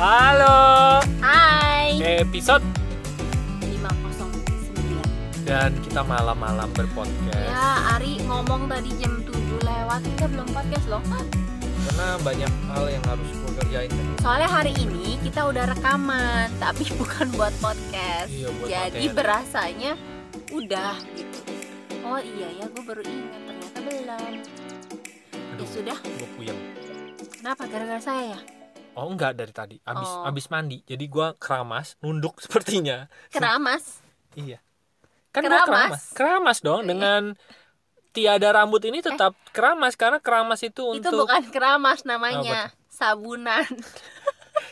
Halo, Hai. Episode 509 dan kita malam-malam berpodcast. Ya Ari ngomong tadi jam 7 lewat. Kita belum podcast loh. Karena banyak hal yang harus gue kerjain. Soalnya hari ini kita udah rekaman Tapi bukan buat podcast. Iya, buat Jadi materi. berasanya udah gitu. Oh iya ya gue baru ingat. Ternyata belum. Ya Aduh, sudah. gue puyeng. Kenapa? Gara-gara saya ya? Oh enggak dari tadi, abis Oh. abis mandi. Jadi gue keramas, nunduk sepertinya. Keramas Iya. Kan gua Keramas? keramas. Keramas dong dengan tiada rambut ini tetap keramas karena keramas itu Itu untuk bukan keramas namanya Sabunan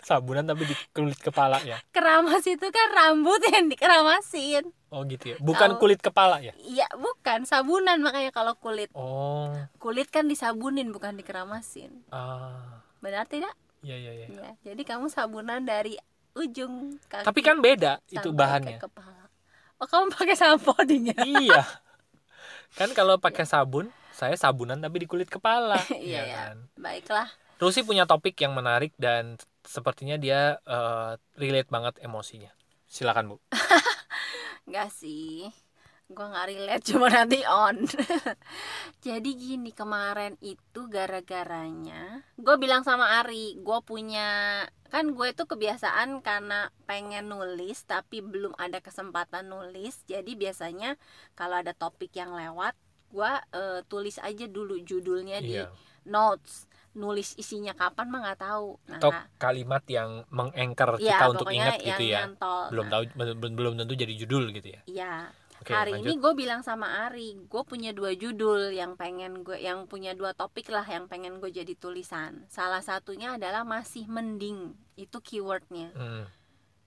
sabunan tapi di kulit kepala ya. Keramas itu kan rambut yang dikeramasin Oh gitu ya. Bukan Tahu. kulit kepala ya. Iya bukan sabunan makanya kalau kulit Oh. Kulit kan disabunin bukan dikeramasin Ah. Benar tidak? Iya iya iya. Ya, jadi kamu sabunan dari ujung kaki Tapi kan beda itu bahannya. ke kepala. Oh, kamu pakai sampo ya? iya. Kan kalau pakai sabun, saya sabunan tapi di kulit kepala. Iya, ya. kan? Baiklah. Rusi punya topik yang menarik dan sepertinya dia eh, relate banget emosinya. Silakan, Bu. Enggak sih. Gua nggak relate cuma nanti on. jadi gini kemarin itu gara-garanya gue bilang sama Ari, gue punya kan gue tuh kebiasaan karena pengen nulis tapi belum ada kesempatan nulis. Jadi biasanya kalau ada topik yang lewat, gue tulis aja dulu judulnya di Iya. notes nulis isinya kapan mah nggak tahu nah Atau kalimat yang mengengker ya, kita untuk ingat gitu yang ya. nyantol. Belum Nah, tahu belum belum tentu jadi judul gitu ya. iya Oke, hari lanjut. ini gue bilang sama Ari gue punya dua judul yang pengen gue yang punya dua topik lah yang pengen gue jadi tulisan salah satunya adalah masih mending itu keywordnya Hmm.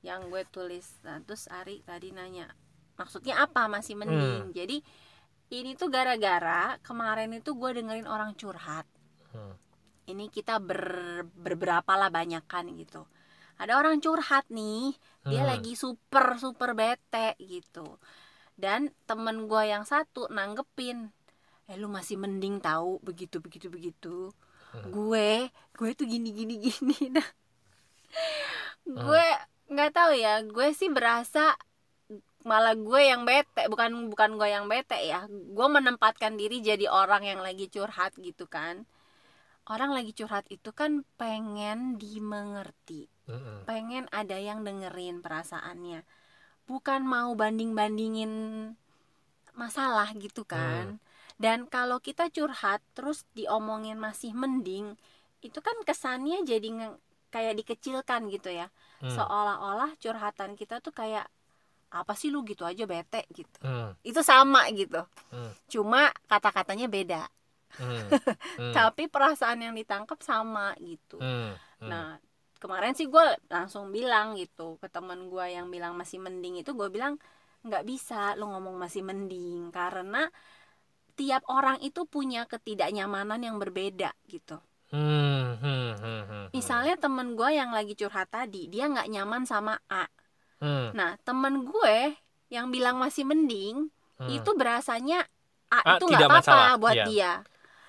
yang gue tulis nah, terus Ari tadi nanya maksudnya apa masih Hmm. mending jadi ini tuh gara-gara kemarin itu gue dengerin orang curhat Hmm. ini kita ber, berberapa lah banyak kan gitu ada orang curhat nih dia Hmm. lagi super super bete gitu dan temen gue yang satu nanggepin eh lu masih mending tahu begitu begitu begitu Hmm. gue gue tuh gini gini gini nah Hmm. gue nggak tahu ya gue sih berasa malah gue yang bete bukan bukan gue yang bete ya gue menempatkan diri jadi orang yang lagi curhat gitu kan orang lagi curhat itu kan pengen dimengerti Mm-mm. pengen ada yang dengerin perasaannya bukan mau banding bandingin masalah gitu kan dan kalau kita curhat terus diomongin masih mending itu kan kesannya jadi nge- kayak dikecilkan gitu ya Hmm. seolah-olah curhatan kita tuh kayak apa sih lu gitu aja bete gitu Hmm. itu sama gitu Hmm. cuma kata-katanya beda Hmm. Hmm. tapi perasaan yang ditangkap sama gitu Hmm. Hmm. Nah, kemarin sih gue langsung bilang gitu ke teman gue yang bilang masih mending itu gue bilang nggak bisa lo ngomong masih mending karena tiap orang itu punya ketidaknyamanan yang berbeda gitu. Hmm. Hmm. Hmm. Hmm. Misalnya temen gue yang lagi curhat tadi dia nggak nyaman sama A. Hmm. Nah temen gue yang bilang masih mending Hmm. itu berasanya A, A itu nggak apa-apa buat iya. dia.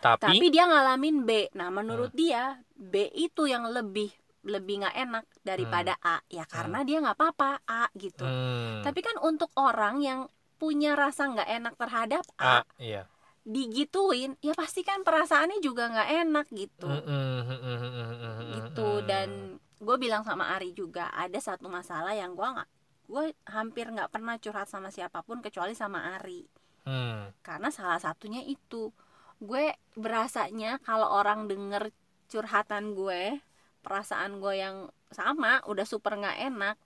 tapi, Tapi dia ngalamin B. Nah, menurut dia B itu yang lebih lebih nggak enak daripada A. Ya karena dia nggak apa-apa A gitu. Hmm. Tapi kan untuk orang yang punya rasa nggak enak terhadap A, ah, iya. digituin, ya pasti kan perasaannya juga nggak enak gitu. Hmm, hmm, hmm, hmm, hmm, hmm, hmm, Gitu hmm. dan gue bilang sama Ari juga ada satu masalah yang gue nggak gue hampir nggak pernah curhat sama siapa pun kecuali sama Ari Hmm. karena salah satunya itu gue berasanya kalau orang denger curhatan gue perasaan gue yang sama udah super nggak enak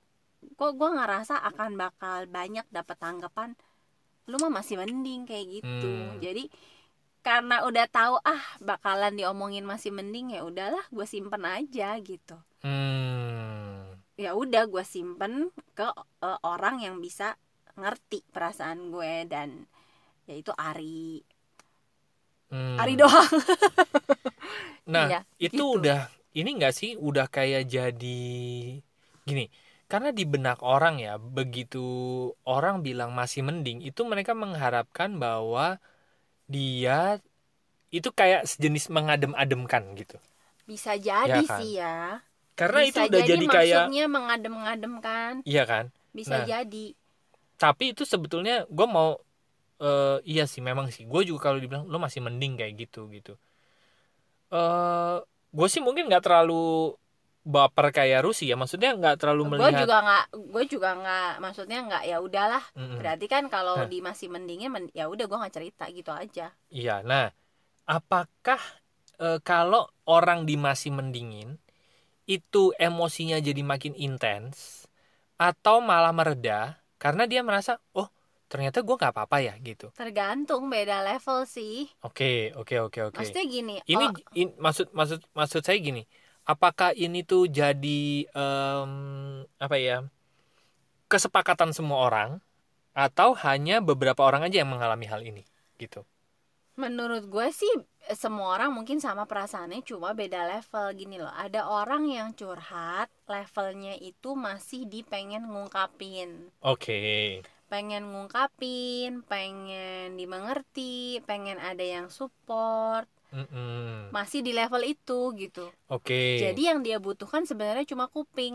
kok gue ngerasa akan bakal banyak dapat tanggapan lu mah masih mending kayak gitu Hmm. jadi karena udah tahu ah bakalan diomongin masih mending ya udahlah gue simpen aja gitu Hmm. ya udah gue simpen ke eh, orang yang bisa ngerti perasaan gue dan yaitu Ari Hmm. Ari doang Nah, Iya, itu gitu. udah ini enggak sih udah kayak jadi gini. Karena di benak orang ya, begitu orang bilang masih mending, itu mereka mengharapkan bahwa dia itu kayak sejenis mengadem-ademkan gitu. bisa jadi Ya kan? sih ya karena bisa itu udah jadi, kayak maksudnya mengadem-ngadem kan iya kan bisa Nah. jadi tapi itu sebetulnya gue mau eh, iya sih memang sih gue juga kalau dibilang lo masih mending kayak gitu gitu eh gue sih mungkin nggak terlalu baper kayak Rusi ya maksudnya nggak terlalu gue melihat juga nggak gue juga nggak maksudnya nggak ya udahlah Mm-mm. berarti kan kalau Nah. di masih mendingin men- ya udah gue nggak cerita gitu aja iya nah apakah eh, kalau orang di masih mendingin itu emosinya jadi makin intens atau malah mereda karena dia merasa oh ternyata gue nggak apa-apa ya gitu. Tergantung beda level sih. Oke oke oke oke. Maksudnya gini ini oh, in- maksud maksud maksud saya gini apakah ini tuh jadi em, apa ya kesepakatan semua orang atau hanya beberapa orang aja yang mengalami hal ini gitu? Menurut gue sih semua orang mungkin sama perasaannya cuma beda level. Gini loh ada orang yang curhat levelnya itu masih di pengen ngungkapin. Oke pengen ngungkapin pengen dimengerti pengen ada yang support. Mm-mm. masih di level itu gitu. Oke. Jadi yang dia butuhkan sebenarnya cuma kuping.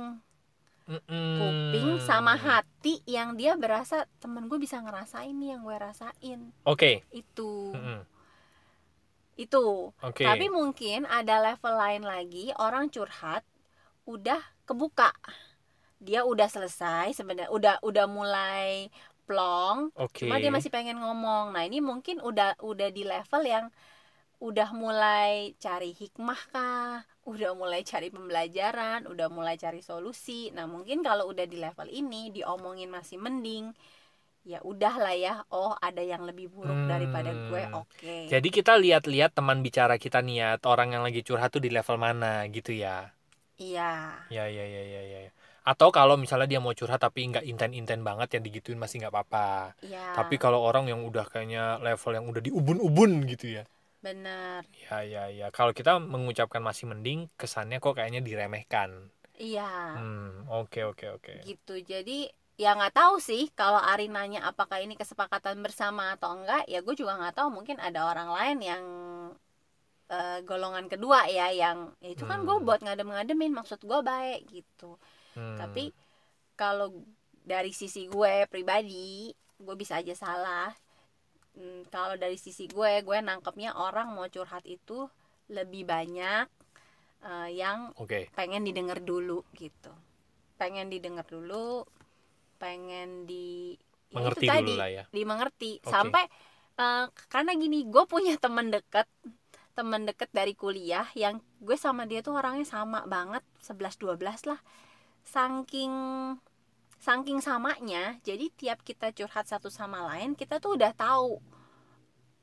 Mm-mm. kuping sama hati yang dia berasa temen gue bisa ngerasain nih yang gue rasain. Oke. Itu. Mm-mm. itu. Oke. Tapi mungkin ada level lain lagi orang curhat udah kebuka dia udah selesai sebenarnya udah udah mulai plong oke. cuma dia masih pengen ngomong. Nah ini mungkin udah udah di level yang udah mulai cari hikmah kah udah mulai cari pembelajaran udah mulai cari solusi. Nah mungkin kalau udah di level ini diomongin masih mending ya udah lah ya. Oh ada yang lebih buruk Hmm. daripada gue oke. Jadi kita lihat-lihat teman bicara kita niat orang yang lagi curhat tuh di level mana gitu ya? Iya. Ya ya ya ya ya. Atau kalau misalnya dia mau curhat tapi nggak inten-inten banget yang digituin masih nggak apa-apa. iya Tapi kalau orang yang udah kayaknya level yang udah diubun-ubun gitu ya. bener Ya ya ya. Kalau kita mengucapkan masih mending, kesannya kok kayaknya diremehkan. iya Hmm, oke oke oke. gitu jadi ya nggak tahu sih kalau Ari nanya apakah ini kesepakatan bersama atau enggak ya gue juga nggak tahu mungkin ada orang lain yang eh, golongan kedua ya yang ya itu kan gue Hmm. buat ngadem-ngademin maksud gue baik gitu Hmm, tapi kalau dari sisi gue pribadi gue bisa aja salah Hmm, kalau dari sisi gue gue nangkepnya orang mau curhat itu lebih banyak eh, yang oke. pengen didengar dulu gitu pengen didengar dulu pengen di ya Mengerti itu dulu tadi lah ya. dimengerti Oke. sampai eh, karena gini gue punya temen deket temen deket dari kuliah yang gue sama dia tuh orangnya sama banget 11 12 lah saking saking samanya jadi tiap kita curhat satu sama lain kita tuh udah tahu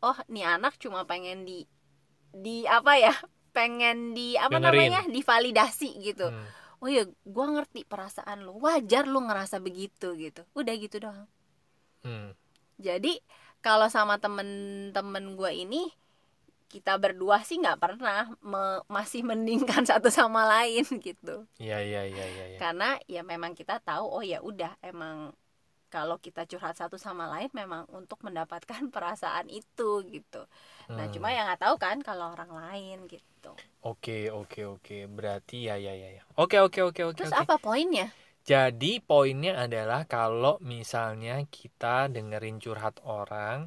oh nih anak cuma pengen di di apa ya pengen di apa Dengerin. namanya divalidasi gitu Hmm, oh ya gue ngerti perasaan lu wajar lu ngerasa begitu gitu udah gitu doang hmm. jadi kalau sama temen-temen gue ini kita berdua sih nggak pernah me- masih mendingkan satu sama lain gitu Iya iya iya iya. Ya. karena ya memang kita tahu oh ya udah emang kalau kita curhat satu sama lain memang untuk mendapatkan perasaan itu gitu nah Hmm. cuma yang nggak tahu kan kalau orang lain gitu Oke oke oke. Berarti ya ya ya ya. Oke oke oke oke. terus apa poinnya Jadi poinnya adalah kalau misalnya kita dengerin curhat orang,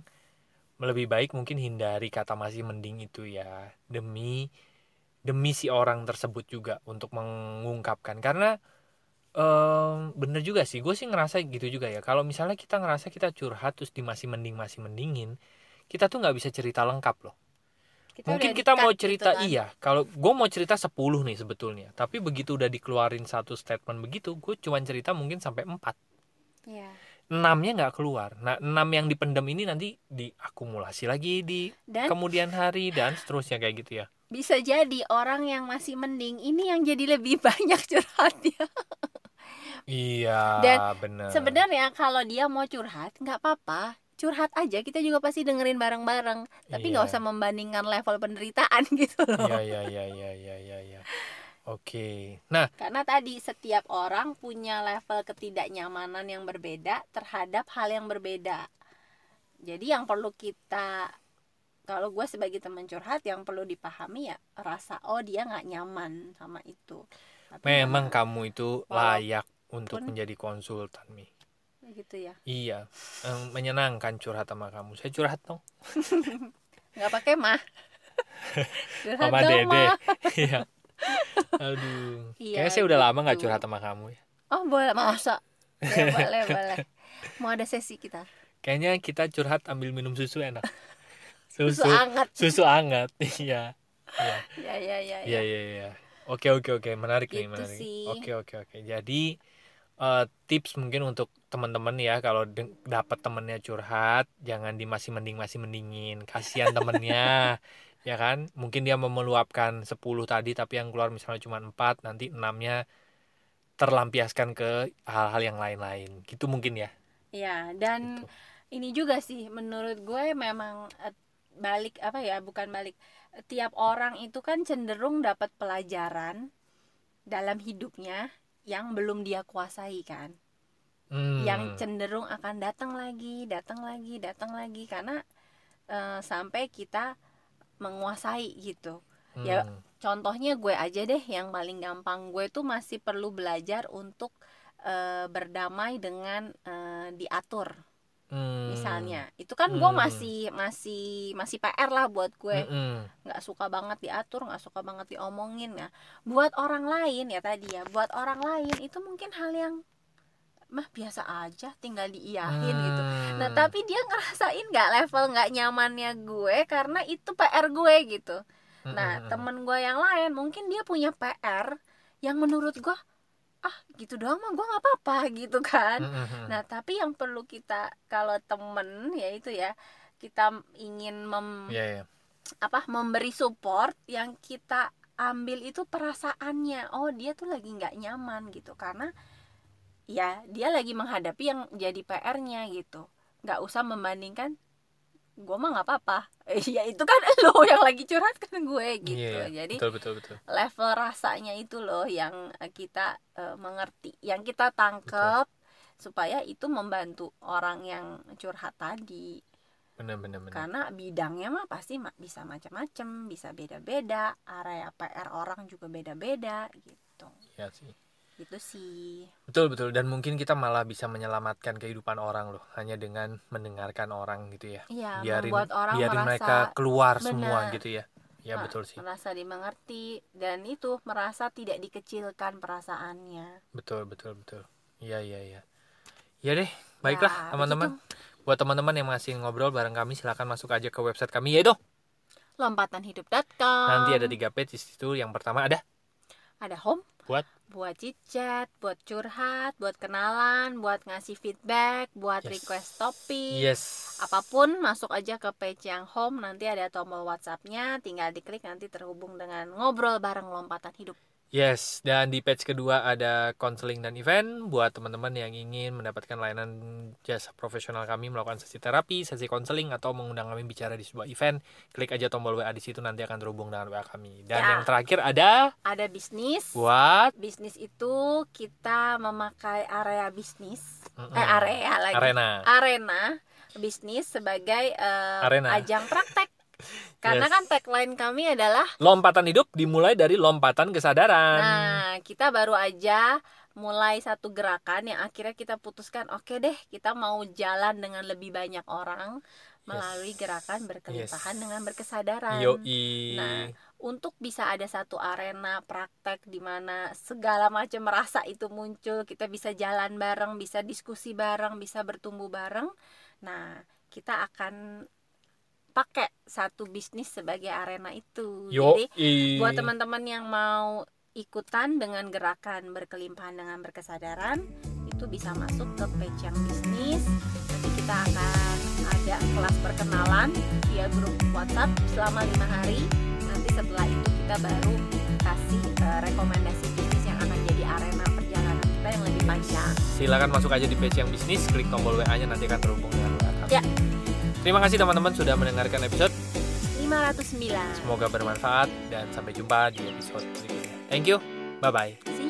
lebih baik mungkin hindari kata masih mending itu ya. Demi demi si orang tersebut juga untuk mengungkapkan. Karena em, bener juga sih gue sih ngerasa gitu juga ya. Kalau misalnya kita ngerasa kita curhat terus di masih mending masih mendingin kita tuh nggak bisa cerita lengkap loh. Mungkin udah kita mau di-cut gitu cerita kan. iya kalau gue mau cerita 10 nih sebetulnya. Tapi begitu udah dikeluarin satu statement begitu gue cuma cerita mungkin sampai 4 Iya. Enamnya nggak keluar. Nah enam yang dipendam ini nanti diakumulasi lagi di dan kemudian hari dan seterusnya kayak gitu ya. Bisa jadi orang yang masih mending ini yang jadi lebih banyak curhatnya iya Dan bener. sebenarnya kalau dia mau curhat nggak apa-apa. Curhat aja kita juga pasti dengerin bareng-bareng. Tapi nggak Iya. usah membandingkan level penderitaan gitu loh. Iya iya iya iya iya iya iya oke. Nah karena tadi setiap orang punya level ketidaknyamanan yang berbeda terhadap hal yang berbeda. Jadi yang perlu kita kalau gue sebagai teman curhat yang perlu dipahami ya rasa oh dia nggak nyaman sama itu. Tapi memang kamu itu layak untuk menjadi konsultan mi. Gitu ya. Iya. Menyenangkan curhat sama kamu. Saya curhat dong. Nggak pakai mah. Curhat dong, dede. iya aduh. Iya, kayaknya saya udah lama nggak gitu. curhat sama kamu ya. Oh boleh masa? Ya, boleh boleh. mau ada sesi kita? Kayaknya kita curhat ambil minum susu enak. Susu susu hangat. Susu hangat iya. Iya. Ya ya ya, Iya ya. iya iya. Oke oke oke. Menarik nih Gitu menarik. sih. Oke oke oke. Jadi eh, tips mungkin untuk teman-teman ya kalau dapat temennya curhat jangan di masih mending masih mendingin. Kasihan temennya ya kan? Mungkin dia mau meluapkan 10 tadi tapi yang keluar misalnya cuma 4 nanti enamnya terlampiaskan ke hal-hal yang lain-lain. Gitu mungkin ya. Ya dan Gitu. ini juga sih menurut gue memang eh, balik apa ya bukan balik tiap orang itu kan cenderung dapat pelajaran dalam hidupnya yang belum dia kuasai kan. Hmm, yang cenderung akan datang lagi datang lagi datang lagi. Karena eh, sampai kita menguasai gitu. Ya, hmm, contohnya gue aja deh yang paling gampang. Gue tuh masih perlu belajar untuk eh, berdamai dengan eh, diatur. Hmm, misalnya itu kan gue Hmm. masih masih masih PR lah buat gue. Mm-mm, nggak suka banget diatur nggak suka banget diomongin ya. Buat orang lain ya tadi ya buat orang lain itu mungkin hal yang mah biasa aja tinggal diiyahin gitu. Nah hmm, tapi dia ngerasain nggak level nggak nyamannya gue karena itu PR gue gitu. Nah mm-mm, temen gue yang lain mungkin dia punya PR yang menurut gue ah gitu doang mah gue nggak apa-apa gitu kan. Mm-mm, Nah, tapi yang perlu kita kalau temen ya itu ya kita ingin mem, Iya, iya. apa memberi support yang kita ambil itu perasaannya. Oh, dia tuh lagi nggak nyaman gitu. Karena ya dia lagi menghadapi yang jadi PR-nya gitu. nggak usah membandingkan gue mah nggak apa-apa. Ya itu kan lo yang lagi curhat kan gue gitu. Iya, iya. Jadi betul betul betul level rasanya itu loh yang eh, kita eh, mengerti, yang kita tangkep supaya itu membantu orang yang curhat tadi. benar benar benar Karena bidangnya mah pasti bisa macam-macam, bisa beda-beda, area PR orang juga beda-beda gitu. Iya sih Gitu sih. Betul betul dan mungkin kita malah bisa menyelamatkan kehidupan orang loh hanya dengan mendengarkan orang gitu ya. Iya, Biarin orang biarin merasa mereka keluar benar. semua gitu ya. Ya Nah, betul sih. merasa dimengerti dan itu merasa tidak dikecilkan perasaannya. Betul betul betul. Iya iya iya. Ya deh, baiklah Ya, teman-teman. Buat teman-teman yang masih ngobrol bareng kami silahkan masuk aja ke website kami yaitu Lompatanhidup.com. nanti ada tiga page di situ. Yang pertama ada ada home Buat? buat chit-chat, buat curhat, buat kenalan, buat ngasih feedback, buat Yes. request topik. yes. Apa pun masuk aja ke page yang home nanti ada tombol WhatsApp-nya, tinggal diklik nanti terhubung dengan ngobrol bareng lompatan hidup. Yes, dan di page kedua ada konseling dan event buat teman-teman yang ingin mendapatkan layanan jasa profesional kami melakukan sesi terapi, sesi konseling atau mengundang kami bicara di sebuah event. Klik aja tombol WA di situ nanti akan terhubung dengan WA kami. Dan Ya. yang terakhir ada Ada bisnis. buat Bisnis itu kita memakai area bisnis, Mm-mm. eh area lagi. arena. Arena bisnis sebagai Arena. ajang praktek. Karena Yes. kan tagline kami adalah Lompatan hidup dimulai dari lompatan kesadaran. Nah, kita baru aja mulai satu gerakan yang akhirnya kita putuskan, oke deh, kita mau jalan dengan lebih banyak orang melalui Yes. gerakan berkelimpahan Yes. dengan berkesadaran. Yoi. Nah, untuk bisa ada satu arena praktek di mana segala macam rasa itu muncul, kita bisa jalan bareng, bisa diskusi bareng, bisa bertumbuh bareng. Nah, kita akan pakai satu bisnis sebagai arena itu. Jadi Yoi. buat teman-teman yang mau ikutan dengan gerakan berkelimpahan dengan berkesadaran itu bisa masuk ke page yang bisnis nanti kita akan ada kelas perkenalan via grup WhatsApp selama lima hari nanti setelah itu kita baru kasih eh, rekomendasi bisnis yang akan jadi arena perjalanan kita yang lebih panjang Silakan masuk aja di page yang bisnis, klik tombol WA-nya nanti akan terhubung dengan WA kami. Ya. Terima kasih teman-teman sudah mendengarkan episode 509 Semoga bermanfaat dan sampai jumpa di episode berikutnya. Thank you. Bye bye.